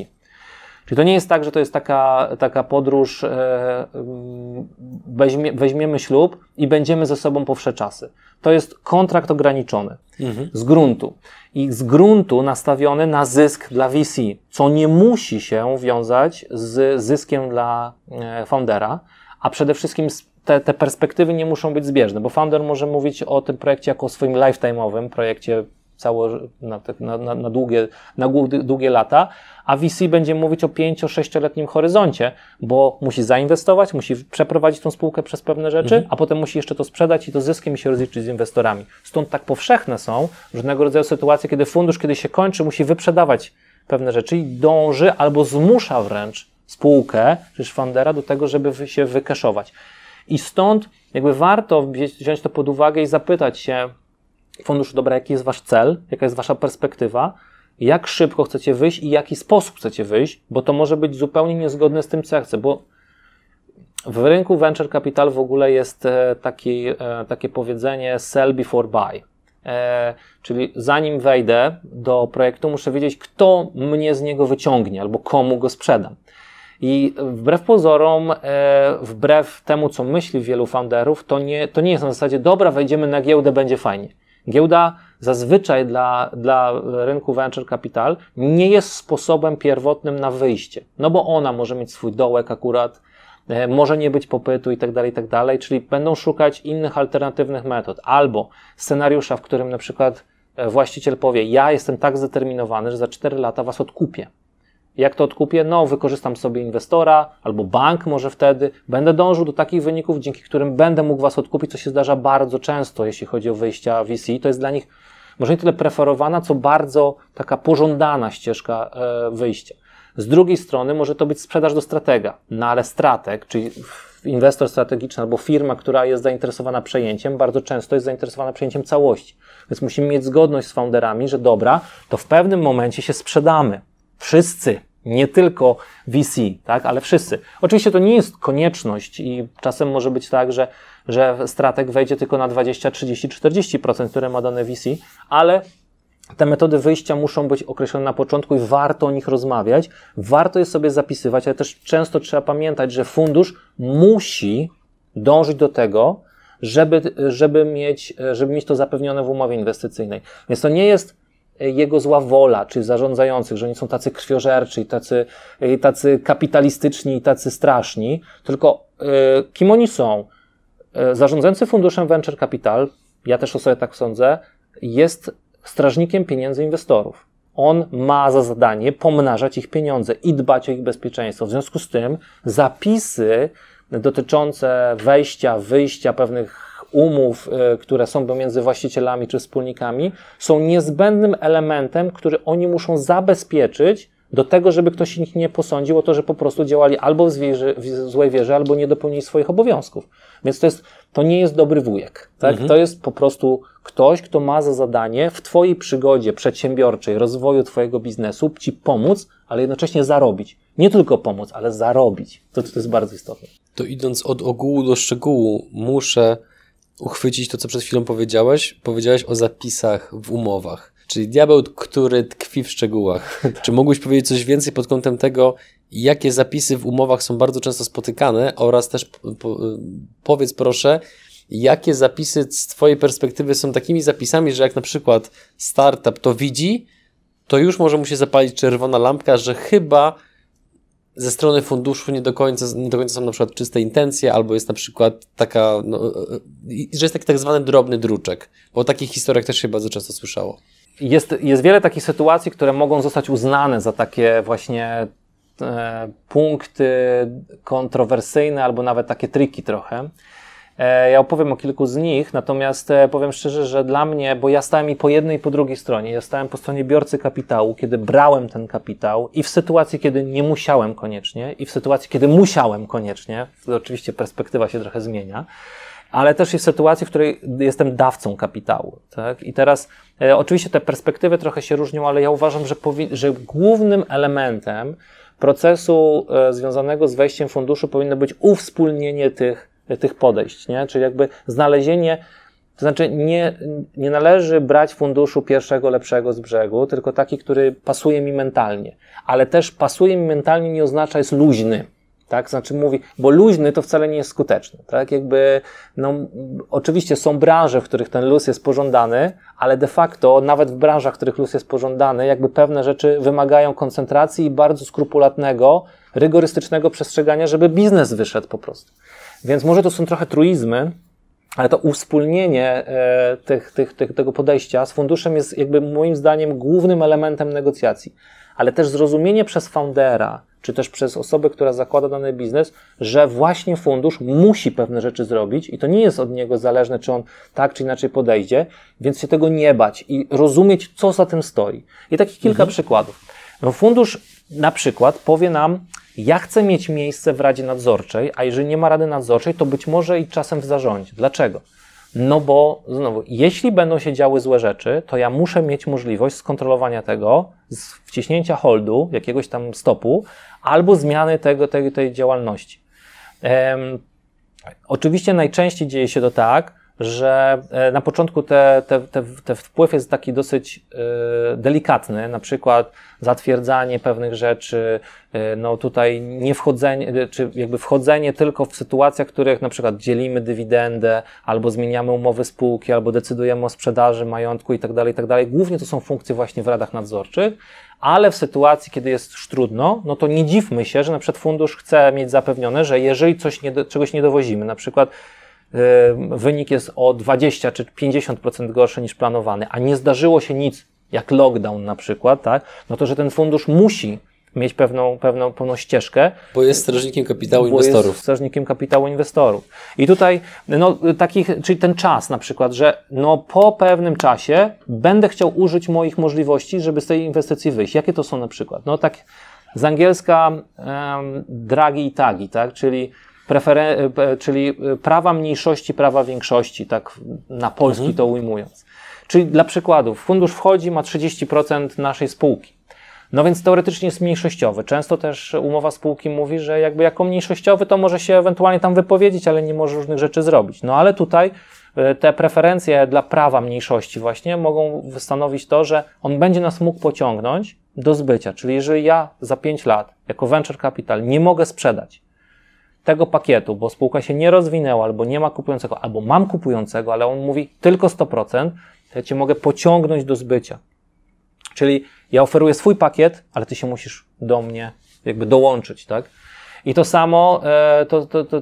Czyli to nie jest tak, że to jest taka, taka podróż, e, mm, weźmie, weźmiemy ślub i będziemy ze sobą po wsze czasy. To jest kontrakt ograniczony mhm. z gruntu. I z gruntu nastawiony na zysk dla VC, co nie musi się wiązać z zyskiem dla e, foundera, a przede wszystkim te, te perspektywy nie muszą być zbieżne, bo founder może mówić o tym projekcie jako o swoim lifetime'owym projekcie cało, na, na, na, długie, na długie lata, a VC będzie mówić o 5-6-letnim horyzoncie, bo musi zainwestować, musi przeprowadzić tą spółkę przez pewne rzeczy, mhm. a potem musi jeszcze to sprzedać i to zyskiem się rozliczyć z inwestorami. Stąd tak powszechne są różnego rodzaju sytuacje, kiedy fundusz, kiedy się kończy, musi wyprzedawać pewne rzeczy i dąży albo zmusza wręcz spółkę, czy fundera do tego, żeby się wykeszować. I stąd jakby warto wziąć to pod uwagę i zapytać się funduszu, dobra, jaki jest wasz cel, jaka jest wasza perspektywa, jak szybko chcecie wyjść i jaki sposób chcecie wyjść, bo to może być zupełnie niezgodne z tym, co ja chcę, bo w rynku venture capital w ogóle jest e, taki, e, takie powiedzenie sell before buy. E, czyli zanim wejdę do projektu, muszę wiedzieć, kto mnie z niego wyciągnie albo komu go sprzedam. I wbrew pozorom, e, wbrew temu, co myśli wielu founderów, to nie, to nie jest na zasadzie, dobra, wejdziemy na giełdę, będzie fajnie. Giełda zazwyczaj dla, dla rynku venture capital nie jest sposobem pierwotnym na wyjście, no bo ona może mieć swój dołek akurat, e, może nie być popytu i tak dalej, i tak czyli będą szukać innych alternatywnych metod, albo scenariusza, w którym na przykład e, właściciel powie, ja jestem tak zdeterminowany, że za 4 lata was odkupię. Jak to odkupię? No, wykorzystam sobie inwestora albo bank może wtedy. Będę dążył do takich wyników, dzięki którym będę mógł Was odkupić, co się zdarza bardzo często, jeśli chodzi o wyjścia VC. To jest dla nich może nie tyle preferowana, co bardzo taka pożądana ścieżka e, wyjścia. Z drugiej strony może to być sprzedaż do stratega, no ale strateg, czyli inwestor strategiczny albo firma, która jest zainteresowana przejęciem, bardzo często jest zainteresowana przejęciem całości. Więc musimy mieć zgodność z founderami, że dobra, to w pewnym momencie się sprzedamy. Wszyscy, nie tylko VC, tak, ale wszyscy. Oczywiście to nie jest konieczność i czasem może być tak, że, że strateg wejdzie tylko na 20, 30, 40%, które ma dane VC, ale te metody wyjścia muszą być określone na początku i warto o nich rozmawiać. Warto je sobie zapisywać, ale też często trzeba pamiętać, że fundusz musi dążyć do tego, żeby, żeby, mieć, żeby mieć to zapewnione w umowie inwestycyjnej. Więc to nie jest jego zła wola, czy zarządzających, że oni są tacy krwiożerczy i tacy, i tacy kapitalistyczni i tacy straszni, tylko y, kim oni są? Zarządzający funduszem Venture Capital, ja też o sobie tak sądzę, jest strażnikiem pieniędzy inwestorów. On ma za zadanie pomnażać ich pieniądze i dbać o ich bezpieczeństwo. W związku z tym zapisy dotyczące wejścia, wyjścia pewnych umów, e, które są pomiędzy właścicielami czy wspólnikami, są niezbędnym elementem, który oni muszą zabezpieczyć do tego, żeby ktoś ich nie posądził o to, że po prostu działali albo w, wieży, w złej wierze, albo nie dopełnili swoich obowiązków. Więc to, jest, to nie jest dobry wujek. Tak? Mhm. To jest po prostu ktoś, kto ma za zadanie w Twojej przygodzie przedsiębiorczej, rozwoju Twojego biznesu Ci pomóc, ale jednocześnie zarobić. Nie tylko pomóc, ale zarobić. To, to jest bardzo istotne. To idąc od ogółu do szczegółu, muszę uchwycić to, co przed chwilą powiedziałeś. Powiedziałeś o zapisach w umowach. Czyli diabeł, który tkwi w szczegółach. Czy mógłbyś powiedzieć coś więcej pod kątem tego, jakie zapisy w umowach są bardzo często spotykane oraz też po, powiedz proszę, jakie zapisy z Twojej perspektywy są takimi zapisami, że jak na przykład startup to widzi, to już może mu się zapalić czerwona lampka, że chyba ze strony funduszu nie do końca, nie do końca są na przykład czyste intencje, albo jest na przykład taka, no, e, że jest taki tak zwany drobny druczek, bo o takich historiach też się bardzo często słyszało. Jest, jest wiele takich sytuacji, które mogą zostać uznane za takie właśnie e, punkty kontrowersyjne albo nawet takie triki trochę. E, ja opowiem o kilku z nich, natomiast e, powiem szczerze, że dla mnie, bo ja stałem i po jednej i po drugiej stronie, ja stałem po stronie biorcy kapitału, kiedy brałem ten kapitał i w sytuacji, kiedy nie musiałem koniecznie i w sytuacji, kiedy musiałem koniecznie, to oczywiście perspektywa się trochę zmienia, ale też jest sytuacji, w której jestem dawcą kapitału. Tak? I teraz e, oczywiście te perspektywy trochę się różnią, ale ja uważam, że, że głównym elementem procesu e, związanego z wejściem funduszu powinno być uwspólnienie tych tych podejść, nie? Czyli jakby znalezienie, to znaczy nie, nie należy brać funduszu pierwszego lepszego z brzegu, tylko taki, który pasuje mi mentalnie. Ale też pasuje mi mentalnie nie oznacza jest luźny. Tak, znaczy mówi, bo luźny to wcale nie jest skuteczny. Tak, jakby, no, oczywiście są branże, w których ten luz jest pożądany, ale de facto, nawet w branżach, w których luz jest pożądany, jakby pewne rzeczy wymagają koncentracji i bardzo skrupulatnego, rygorystycznego przestrzegania, żeby biznes wyszedł po prostu. Więc może to są trochę truizmy, ale to uwspólnienie e, tych, tych, tych, tego podejścia z funduszem jest jakby moim zdaniem głównym elementem negocjacji. Ale też zrozumienie przez foundera, czy też przez osobę, która zakłada dany biznes, że właśnie fundusz musi pewne rzeczy zrobić i to nie jest od niego zależne, czy on tak czy inaczej podejdzie, więc się tego nie bać i rozumieć, co za tym stoi. I takich kilka mhm. przykładów. No fundusz na przykład powie nam, ja chcę mieć miejsce w Radzie Nadzorczej, a jeżeli nie ma Rady Nadzorczej, to być może i czasem w zarządzie. Dlaczego? No bo znowu, jeśli będą się działy złe rzeczy, to ja muszę mieć możliwość skontrolowania tego, wciśnięcia holdu, jakiegoś tam stopu, albo zmiany tego, tej, tej działalności. Um, oczywiście najczęściej dzieje się to tak, że e, na początku te, te, te, te wpływ jest taki dosyć e, delikatny, na przykład zatwierdzanie pewnych rzeczy, e, no tutaj nie wchodzenie, czy jakby wchodzenie tylko w sytuacjach, w których na przykład dzielimy dywidendę, albo zmieniamy umowy spółki, albo decydujemy o sprzedaży majątku i tak dalej, i tak. Głównie to są funkcje właśnie w radach nadzorczych, ale w sytuacji, kiedy jest już trudno, no to nie dziwmy się, że na przykład fundusz chce mieć zapewnione, że jeżeli coś nie, czegoś nie dowozimy, na przykład wynik jest o 20 czy 50% gorszy niż planowany, a nie zdarzyło się nic, jak lockdown na przykład, tak, no to że ten fundusz musi mieć pewną, pewną, pewną ścieżkę. Bo jest strażnikiem kapitału inwestorów. Jest strażnikiem kapitału inwestorów. I tutaj, no, takich, czyli ten czas na przykład, że no, po pewnym czasie będę chciał użyć moich możliwości, żeby z tej inwestycji wyjść. Jakie to są na przykład? No tak z angielska um, dragi i tagi, tak, czyli preferen- e, czyli e, prawa mniejszości, prawa większości, tak na polski mhm. to ujmując. Czyli dla przykładów, fundusz wchodzi, ma 30% naszej spółki. No więc teoretycznie jest mniejszościowy. Często też umowa spółki mówi, że jakby jako mniejszościowy to może się ewentualnie tam wypowiedzieć, ale nie może różnych rzeczy zrobić. No ale tutaj e, te preferencje dla prawa mniejszości właśnie mogą stanowić to, że on będzie nas mógł pociągnąć do zbycia. Czyli jeżeli ja za 5 lat jako venture capital nie mogę sprzedać tego pakietu, bo spółka się nie rozwinęła, albo nie ma kupującego, albo mam kupującego, ale on mówi tylko 100%, to ja cię mogę pociągnąć do zbycia. Czyli ja oferuję swój pakiet, ale ty się musisz do mnie jakby dołączyć, tak? I to samo, e, to, to, to,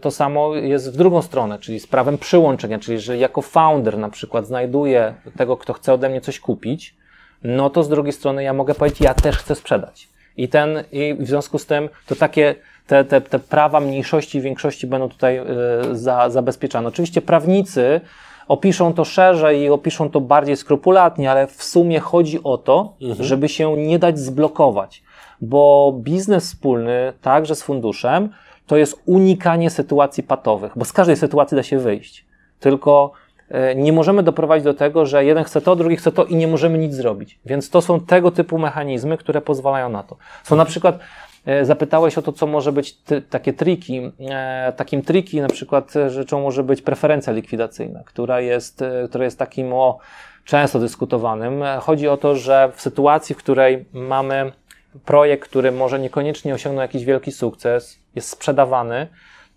to, samo jest w drugą stronę, czyli z prawem przyłączenia, czyli że jako founder na przykład znajduję tego, kto chce ode mnie coś kupić, no to z drugiej strony ja mogę powiedzieć, ja też chcę sprzedać. I ten, i w związku z tym to takie te, te, te prawa mniejszości i większości będą tutaj y, za, zabezpieczane. Oczywiście prawnicy opiszą to szerzej i opiszą to bardziej skrupulatnie, ale w sumie chodzi o to, mhm. żeby się nie dać zblokować, bo biznes wspólny, także z funduszem, to jest unikanie sytuacji patowych, bo z każdej sytuacji da się wyjść. Tylko nie możemy doprowadzić do tego, że jeden chce to, drugi chce to i nie możemy nic zrobić. Więc to są tego typu mechanizmy, które pozwalają na to. Są na przykład E, zapytałeś o to, co może być takie triki. E, takim triki na przykład rzeczą może być preferencja likwidacyjna, która jest, e, która jest takim o często dyskutowanym. Chodzi o to, że w sytuacji, w której mamy projekt, który może niekoniecznie osiągnął jakiś wielki sukces, jest sprzedawany,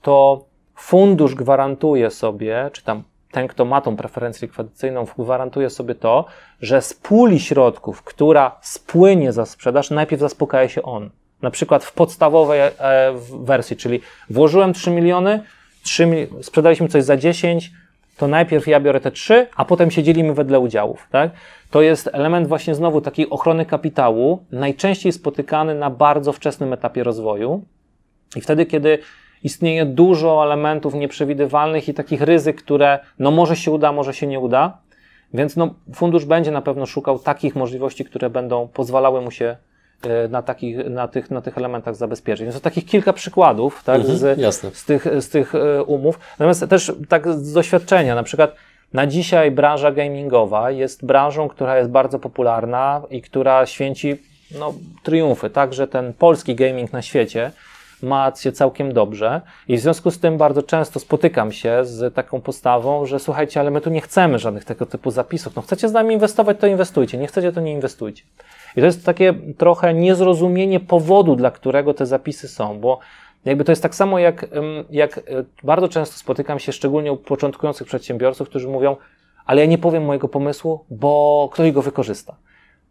to fundusz gwarantuje sobie, czy tam ten, kto ma tą preferencję likwidacyjną, gwarantuje sobie to, że z puli środków, która spłynie za sprzedaż, najpierw zaspokaja się on. Na przykład w podstawowej e, wersji, czyli włożyłem 3 miliony, 3, sprzedaliśmy coś za 10, to najpierw ja biorę te 3, a potem się dzielimy wedle udziałów. Tak? To jest element właśnie znowu takiej ochrony kapitału, najczęściej spotykany na bardzo wczesnym etapie rozwoju. I wtedy, kiedy istnieje dużo elementów nieprzewidywalnych i takich ryzyk, które no może się uda, może się nie uda, więc no, fundusz będzie na pewno szukał takich możliwości, które będą pozwalały mu się E, na, takich, na, tych, na tych elementach zabezpieczeń. Jest to takich kilka przykładów tak, mhm, z, z, tych, z tych e, umów. Natomiast też tak z doświadczenia, na przykład na dzisiaj branża gamingowa jest branżą, która jest bardzo popularna i która święci no, triumfy. Także ten polski gaming na świecie ma się całkiem dobrze i w związku z tym bardzo często spotykam się z taką postawą, że słuchajcie, ale my tu nie chcemy żadnych tego typu zapisów. No chcecie z nami inwestować, to inwestujcie. Nie chcecie, to nie inwestujcie. I to jest takie trochę niezrozumienie powodu, dla którego te zapisy są, bo jakby to jest tak samo jak, jak e, bardzo często spotykam się, szczególnie u początkujących przedsiębiorców, którzy mówią, ale ja nie powiem mojego pomysłu, bo ktoś go wykorzysta.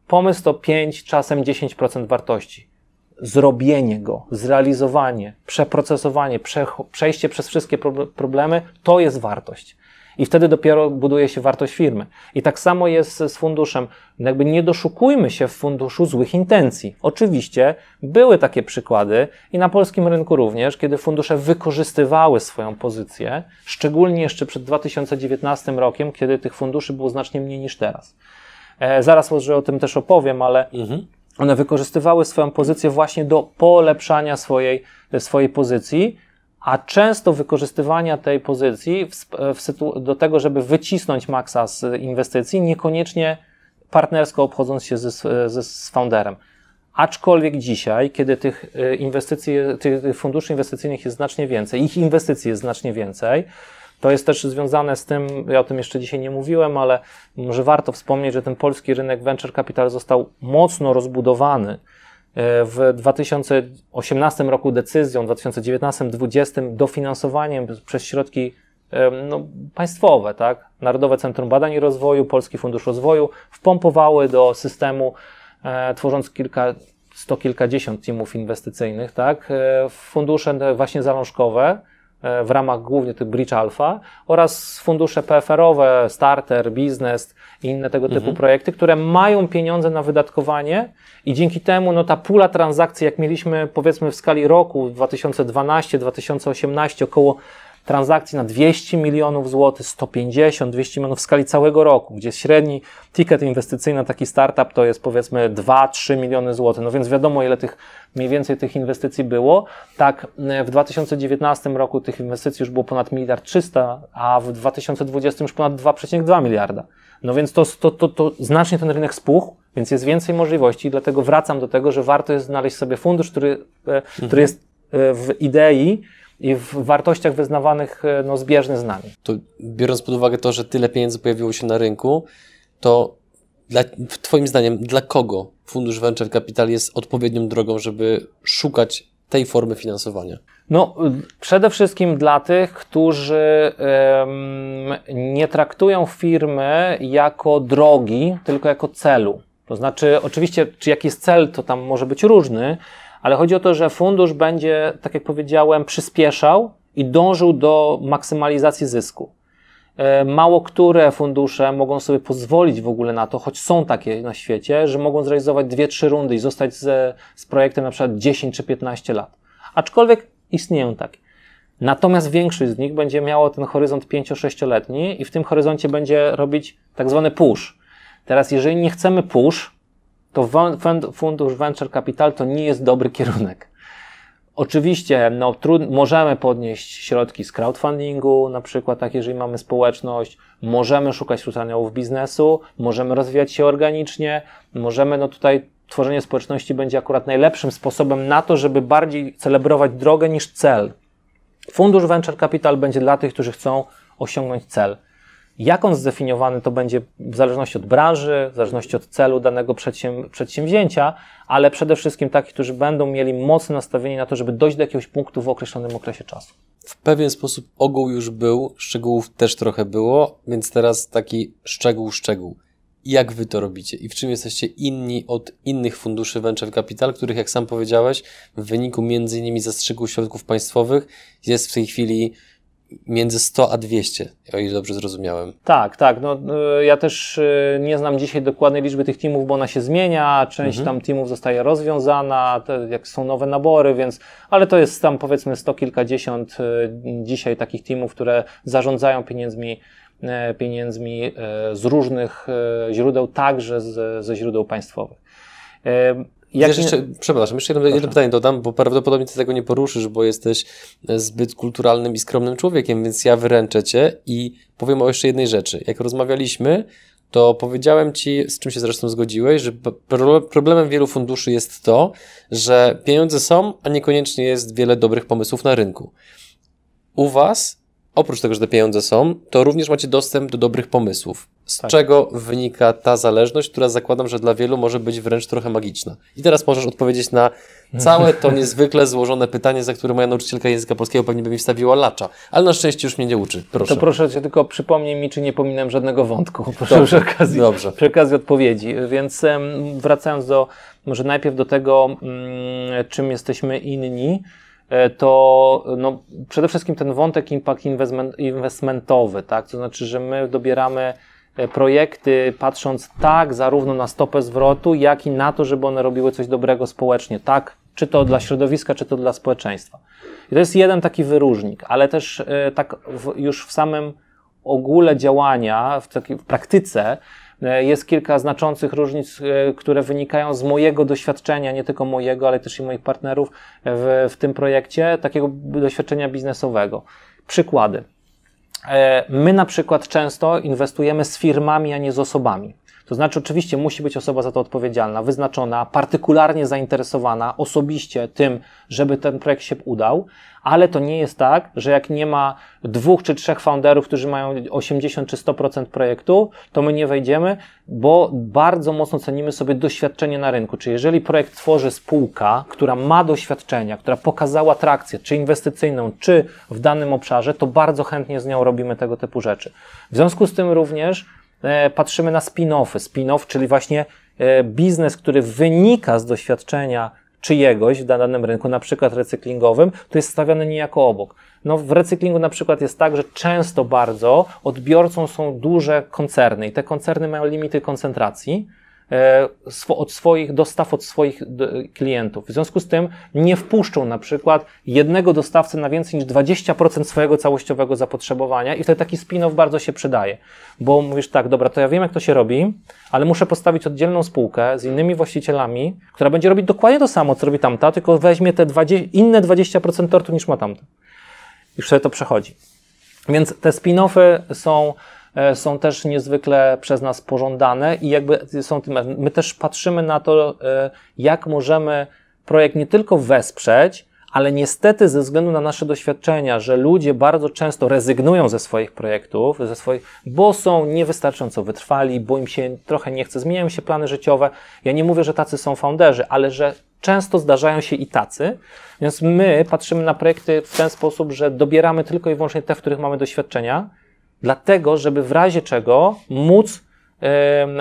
Pomysł to 5, czasem 10% wartości. Zrobienie go, zrealizowanie, przeprocesowanie, prze, przejście przez wszystkie problemy, to jest wartość i wtedy dopiero buduje się wartość firmy. I tak samo jest z funduszem. Jakby nie doszukujmy się w funduszu złych intencji. Oczywiście były takie przykłady i na polskim rynku również, kiedy fundusze wykorzystywały swoją pozycję, szczególnie jeszcze przed 2019 rokiem, kiedy tych funduszy było znacznie mniej niż teraz. E, zaraz może o tym też opowiem, ale mhm. One wykorzystywały swoją pozycję właśnie do polepszania swojej, swojej pozycji, a często wykorzystywania tej pozycji w, w do tego, żeby wycisnąć maksa z inwestycji, niekoniecznie partnersko obchodząc się ze, ze, z founderem. Aczkolwiek dzisiaj, kiedy tych e, inwestycji, tych funduszy inwestycyjnych jest znacznie więcej, ich inwestycji jest znacznie więcej, To jest też związane z tym, ja o tym jeszcze dzisiaj nie mówiłem, ale może warto wspomnieć, że ten polski rynek venture capital został mocno rozbudowany e, w 2018 roku decyzją, w 2019-2020 dofinansowaniem przez środki e, no, państwowe, tak? Narodowe Centrum Badań i Rozwoju, Polski Fundusz Rozwoju wpompowały do systemu, e, tworząc kilka, sto kilkadziesiąt teamów inwestycyjnych, tak? E, fundusze właśnie zalążkowe, w ramach głównie tych Bridge Alpha oraz fundusze PFR-owe, Starter, Biznes i inne tego typu mhm. projekty, które mają pieniądze na wydatkowanie i dzięki temu no, ta pula transakcji, jak mieliśmy powiedzmy w skali roku 2012-2018 około transakcji na 200 milionów złotych, 150, 200 milionów w skali całego roku, gdzie średni ticket inwestycyjny na taki startup to jest powiedzmy 2-3 miliony złotych. No więc wiadomo, ile tych mniej więcej tych inwestycji było. Tak, w 2019 roku tych inwestycji już było ponad miliard 300, a w 2020 już ponad 2,2 miliarda. No więc to, to, to, to znacznie ten rynek spuchł, więc jest więcej możliwości, dlatego wracam do tego, że warto jest znaleźć sobie fundusz, który, e, który mhm. jest e, w idei i w wartościach wyznawanych e, no, zbieżny z nami. To biorąc pod uwagę to, że tyle pieniędzy pojawiło się na rynku, to dla, Twoim zdaniem, dla kogo Fundusz Venture Capital jest odpowiednią drogą, żeby szukać tej formy finansowania? No, przede wszystkim dla tych, którzy um, nie traktują firmy jako drogi, tylko jako celu. To znaczy, oczywiście, czy jaki jest cel, to tam może być różny, ale chodzi o to, że fundusz będzie, tak jak powiedziałem, przyspieszał i dążył do maksymalizacji zysku. E, mało które fundusze mogą sobie pozwolić w ogóle na to, choć są takie na świecie, że mogą zrealizować dwie, trzy rundy i zostać z, z projektem na przykład 10 czy 15 lat. Aczkolwiek istnieją takie. Natomiast większość z nich będzie miało ten horyzont 5-6-letni i w tym horyzoncie będzie robić tak zwany push. Teraz, jeżeli nie chcemy push, to fundusz venture capital to nie jest dobry kierunek. Oczywiście, no, trud, możemy podnieść środki z crowdfundingu, na przykład, tak, jeżeli mamy społeczność, możemy szukać wśród aniołów biznesu, możemy rozwijać się organicznie, możemy, no tutaj tworzenie społeczności będzie akurat najlepszym sposobem na to, żeby bardziej celebrować drogę niż cel. Fundusz Venture Capital będzie dla tych, którzy chcą osiągnąć cel. Jak on zdefiniowany to będzie w zależności od branży, w zależności od celu danego przedsięwzięcia, ale przede wszystkim takich, którzy będą mieli mocne nastawienie na to, żeby dojść do jakiegoś punktu w określonym okresie czasu. W pewien sposób ogół już był, szczegółów też trochę było, więc teraz taki szczegół, szczegół. Jak wy to robicie i w czym jesteście inni od innych funduszy venture capital, których, jak sam powiedziałeś, w wyniku między innymi zastrzyku środków państwowych jest w tej chwili między 100 a 200, o ile dobrze zrozumiałem. Tak, tak. No, y, ja też y, nie znam dzisiaj dokładnej liczby tych teamów, bo ona się zmienia. Część mhm. tam teamów zostaje rozwiązana, jak są nowe nabory, więc, ale to jest tam powiedzmy sto kilkadziesiąt y, dzisiaj takich teamów, które zarządzają pieniędzmi pieniędzmi z różnych źródeł, także z, ze źródeł państwowych. Jak Wiesz, jeszcze, przepraszam, jeszcze jedno, jedno, pytanie dodam, bo prawdopodobnie ty tego nie poruszysz, bo jesteś zbyt kulturalnym i skromnym człowiekiem, więc ja wyręczę cię i powiem o jeszcze jednej rzeczy. Jak rozmawialiśmy, to powiedziałem ci, z czym się zresztą zgodziłeś, że problemem wielu funduszy jest to, że pieniądze są, a niekoniecznie jest wiele dobrych pomysłów na rynku. U was oprócz tego, że te pieniądze są, to również macie dostęp do dobrych pomysłów. Z tak. czego wynika ta zależność, która zakładam, że dla wielu może być wręcz trochę magiczna. I teraz możesz odpowiedzieć na całe to niezwykle złożone pytanie, za które moja nauczycielka języka polskiego pewnie by mi wstawiła lacza. Ale na szczęście już mnie nie uczy. Proszę. To proszę cię tylko przypomnij mi, czy nie pominę żadnego wątku. Proszę dobrze, przy okazji, dobrze. przy okazji odpowiedzi. Więc wracając do, może najpierw do tego, mm, czym jesteśmy inni. E, to no, przede wszystkim ten wątek impact investment, investmentowy, tak? To znaczy, że my dobieramy e, projekty patrząc tak zarówno na stopę zwrotu, jak i na to, żeby one robiły coś dobrego społecznie, tak? Czy to dla środowiska, czy to dla społeczeństwa. I to jest jeden taki wyróżnik, ale też e, tak w, już w samym ogóle działania, w, takiej, w praktyce, jest kilka znaczących różnic, e, które wynikają z mojego doświadczenia, nie tylko mojego, ale też i moich partnerów w, w tym projekcie, takiego doświadczenia biznesowego. Przykłady. E, my na przykład często inwestujemy z firmami, a nie z osobami. To znaczy, oczywiście musi być osoba za to odpowiedzialna, wyznaczona, partykularnie zainteresowana osobiście tym, żeby ten projekt się udał, ale to nie jest tak, że jak nie ma dwóch czy trzech founderów, którzy mają 80 czy 100% projektu, to my nie wejdziemy, bo bardzo mocno cenimy sobie doświadczenie na rynku. Czyli jeżeli projekt tworzy spółka, która ma doświadczenia, która pokazała trakcję, czy inwestycyjną, czy w danym obszarze, to bardzo chętnie z nią robimy tego typu rzeczy. W związku z tym również patrzymy na spin-offy. Spin-off, czyli właśnie e, biznes, który wynika z doświadczenia czyjegoś w danym rynku, na przykład recyklingowym, to jest stawiane niejako obok. No w recyklingu na przykład jest tak, że często bardzo odbiorcą są duże koncerny i te koncerny mają limity koncentracji, E, od swoich dostaw od swoich klientów. W związku z tym nie wpuszczą na przykład jednego dostawcy na więcej niż 20% swojego całościowego zapotrzebowania i wtedy taki spin-off bardzo się przydaje, bo mówisz tak, dobra, to ja wiem jak to się robi, ale muszę postawić oddzielną spółkę z innymi właścicielami, która będzie robić dokładnie to samo, co robi tamta, tylko weźmie te 20, inne 20% tortu niż ma tamta. I wtedy to przechodzi. Więc te spin-offy są E, są też niezwykle przez nas pożądane i jakby są tym, my też patrzymy na to, e, jak możemy projekt nie tylko wesprzeć, ale niestety ze względu na nasze doświadczenia, że ludzie bardzo często rezygnują ze swoich projektów, ze swoich, bo są niewystarczająco wytrwali, bo im się trochę nie chce, zmieniają się plany życiowe. Ja nie mówię, że tacy są founderzy, ale że często zdarzają się i tacy, więc my patrzymy na projekty w ten sposób, że dobieramy tylko i wyłącznie te, w których mamy doświadczenia, dlatego, żeby w razie czego móc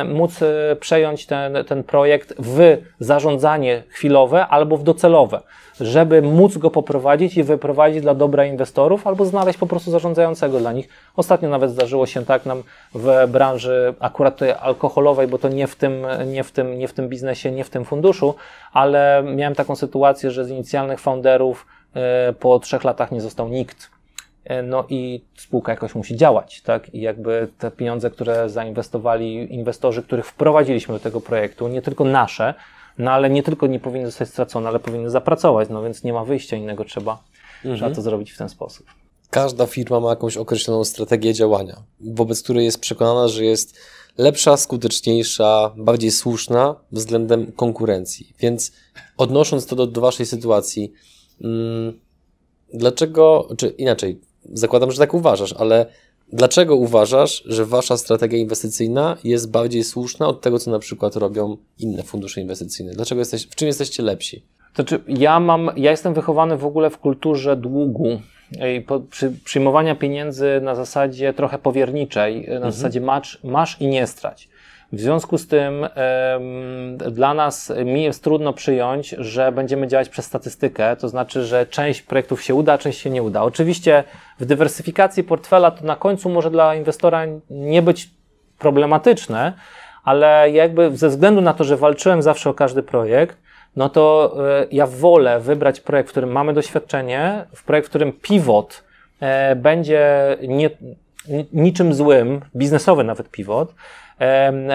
móc e, przejąć ten, ten projekt w zarządzanie chwilowe albo w docelowe, żeby móc go poprowadzić i wyprowadzić dla dobra inwestorów albo znaleźć po prostu zarządzającego dla nich. Ostatnio nawet zdarzyło się tak nam w branży akurat tej alkoholowej, bo to nie w tym, nie w tym, nie w tym biznesie, nie w tym funduszu, ale miałem taką sytuację, że z inicjalnych founderów e, po trzech latach nie został nikt no i spółka jakoś musi działać, tak? I jakby te pieniądze, które zainwestowali inwestorzy, których wprowadziliśmy do tego projektu, nie tylko nasze, no ale nie tylko nie powinny zostać stracone, ale powinny zapracować, no więc nie ma wyjścia innego, trzeba, mhm. trzeba to zrobić w ten sposób. Każda firma ma jakąś określoną strategię działania, wobec której jest przekonana, że jest lepsza, skuteczniejsza, bardziej słuszna względem konkurencji. Więc odnosząc to do, do Waszej sytuacji, hmm, dlaczego, czy inaczej, zakładam, że tak uważasz, ale dlaczego uważasz, że wasza strategia inwestycyjna jest bardziej słuszna od tego, co na przykład robią inne fundusze inwestycyjne? Dlaczego jesteś, w czym jesteście lepsi? Znaczy, ja mam, ja jestem wychowany w ogóle w kulturze długu i przyjmowania pieniędzy na zasadzie trochę powierniczej, na mhm. zasadzie masz, masz i nie strać. W związku z tym dla nas mi jest trudno przyjąć, że będziemy działać przez statystykę, to znaczy, że część projektów się uda, część się nie uda. Oczywiście w dywersyfikacji portfela to na końcu może dla inwestora nie być problematyczne, ale jakby ze względu na to, że walczyłem zawsze o każdy projekt, no to e, ja wolę wybrać projekt, w którym mamy doświadczenie, w projekt, w którym pivot e, będzie nie, niczym złym, biznesowy nawet pivot,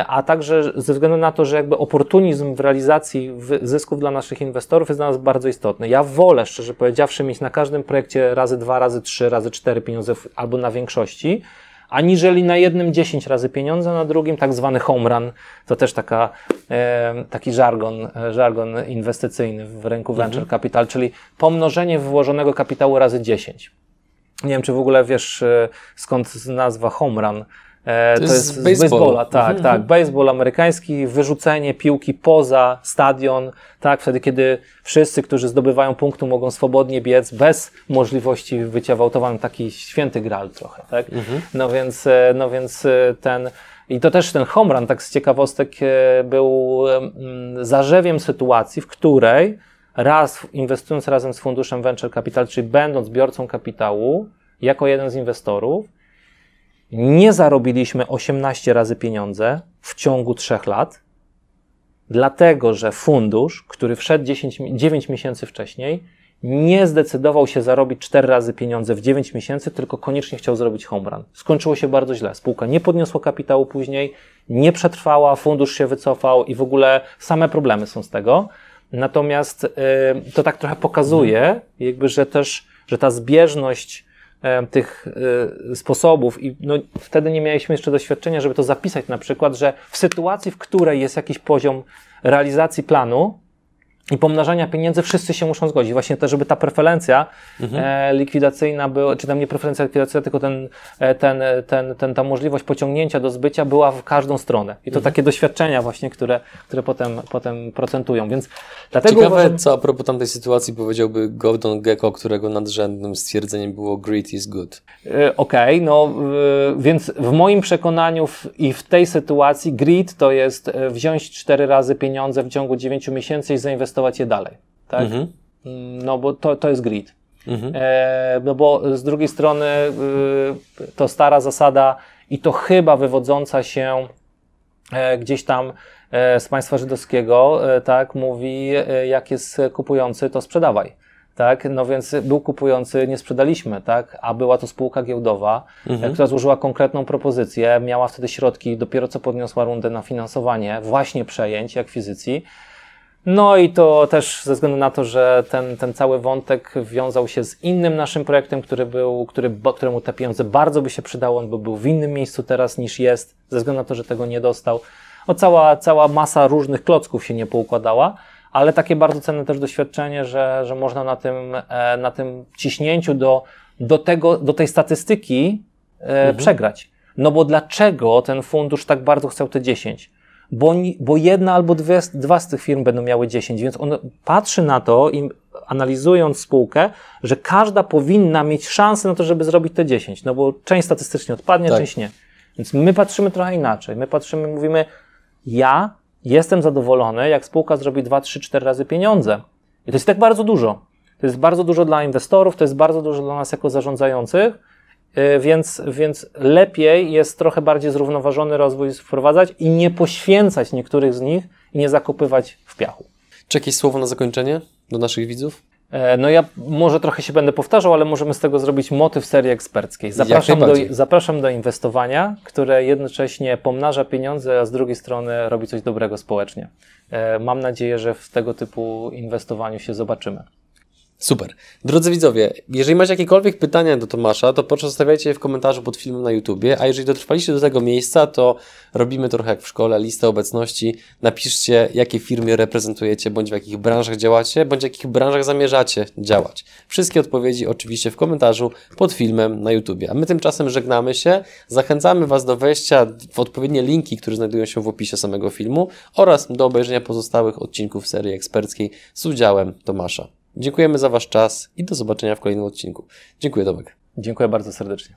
a także ze względu na to, że jakby oportunizm w realizacji zysków dla naszych inwestorów jest dla nas bardzo istotny. Ja wolę, szczerze powiedziawszy, mieć na każdym projekcie razy dwa, razy trzy, razy cztery pieniądze albo na większości, aniżeli na jednym 10 razy pieniądze, na drugim tak zwany home run. To też taka, taki żargon, żargon inwestycyjny w rynku mhm. venture capital, czyli pomnożenie wyłożonego kapitału razy 10. Nie wiem, czy w ogóle wiesz e, skąd nazwa home run. E, to, to jest z baseballa, tak, mhm. tak. Baseball amerykański, wyrzucenie piłki poza stadion, tak, wtedy kiedy wszyscy, którzy zdobywają punktu, mogą swobodnie biec bez możliwości bycia w autowanym, taki święty gral trochę, tak. Mhm. No więc, e, no więc e, ten, i to też ten home run, tak z ciekawostek, był zarzewiem sytuacji, w której raz inwestując razem z funduszem Venture Capital, czyli będąc biorcą kapitału, jako jeden z inwestorów, nie zarobiliśmy 18 razy pieniądze w ciągu 3 lat, dlatego że fundusz, który wszedł 10, 9 miesięcy wcześniej, nie zdecydował się zarobić 4 razy pieniądze w 9 miesięcy, tylko koniecznie chciał zrobić home run. Skończyło się bardzo źle. Spółka nie podniosła kapitału później, nie przetrwała, fundusz się wycofał i w ogóle same problemy są z tego. Natomiast to tak trochę pokazuje, jakby, że też, że ta zbieżność tych e, sposobów i no, wtedy nie mieliśmy jeszcze doświadczenia, żeby to zapisać na przykład, że w sytuacji, w której jest jakiś poziom realizacji planu, i pomnażania pieniędzy wszyscy się muszą zgodzić. Właśnie to, żeby ta preferencja mhm. e, likwidacyjna była, czy tam nie preferencja likwidacyjna, tylko ten, e, ten, e, ten, ten, ta możliwość pociągnięcia do zbycia była w każdą stronę. I to mhm. takie doświadczenia właśnie, które, które potem, potem procentują. Więc dlatego Ciekawe, uważam... co a propos tamtej sytuacji powiedziałby Gordon Gecko, którego nadrzędnym stwierdzeniem było greed is good. E, Okej, okay, no e, więc w moim przekonaniu w, i w tej sytuacji greed to jest e, wziąć cztery razy pieniądze w ciągu dziewięciu miesięcy i zainwestować inwestować je dalej. Tak? Mhm. No bo to, to jest grid. Mhm. E, no bo z drugiej strony y, to stara zasada i to chyba wywodząca się e, gdzieś tam e, z państwa żydowskiego, e, tak, mówi, e, jak jest kupujący, to sprzedawaj. Tak, no więc był kupujący, nie sprzedaliśmy, tak, a była to spółka giełdowa, mhm. która złożyła konkretną propozycję, miała wtedy środki, dopiero co podniosła rundę na finansowanie właśnie przejęć akwizycji. No i to też ze względu na to, że ten, ten cały wątek wiązał się z innym naszym projektem, który był, który, któremu te pieniądze bardzo by się przydało, on by był w innym miejscu teraz niż jest, ze względu na to, że tego nie dostał. No cała, cała masa różnych klocków się nie poukładała, ale takie bardzo cenne też doświadczenie, że, że można na tym, e, na tym ciśnięciu do, do, tego, do tej statystyki e, mhm. przegrać. No bo dlaczego ten fundusz tak bardzo chciał te 10? Bo, bo jedna albo dwie, dwa z tych firm będą miały 10, więc on patrzy na to i analizując spółkę, że każda powinna mieć szansę na to, żeby zrobić te 10, no bo część statystycznie odpadnie, tak. część nie. Więc my patrzymy trochę inaczej. My patrzymy, mówimy, ja jestem zadowolony, jak spółka zrobi 2, 3, 4 razy pieniądze. I to jest tak bardzo dużo. To jest bardzo dużo dla inwestorów, to jest bardzo dużo dla nas jako zarządzających, więc, więc lepiej jest trochę bardziej zrównoważony rozwój wprowadzać i nie poświęcać niektórych z nich i nie zakopywać w piachu. Czy jakieś słowo na zakończenie do naszych widzów? E, no ja może trochę się będę powtarzał, ale możemy z tego zrobić motyw serii eksperckiej. Zapraszam, do, zapraszam do inwestowania, które jednocześnie pomnaża pieniądze, a z drugiej strony robi coś dobrego społecznie. E, mam nadzieję, że w tego typu inwestowaniu się zobaczymy. Super. Drodzy widzowie, jeżeli macie jakiekolwiek pytania do Tomasza, to proszę zostawiajcie je w komentarzu pod filmem na YouTubie, a jeżeli dotrwaliście do tego miejsca, to robimy trochę jak w szkole, listę obecności. Napiszcie, jakie firmy reprezentujecie, bądź w jakich branżach działacie, bądź w jakich branżach zamierzacie działać. Wszystkie odpowiedzi oczywiście w komentarzu pod filmem na YouTubie. A my tymczasem żegnamy się, zachęcamy Was do wejścia w odpowiednie linki, które znajdują się w opisie samego filmu oraz do obejrzenia pozostałych odcinków serii eksperckiej z udziałem Tomasza. Dziękujemy za Wasz czas i do zobaczenia w kolejnym odcinku. Dziękuję, Tomek. Dziękuję bardzo serdecznie.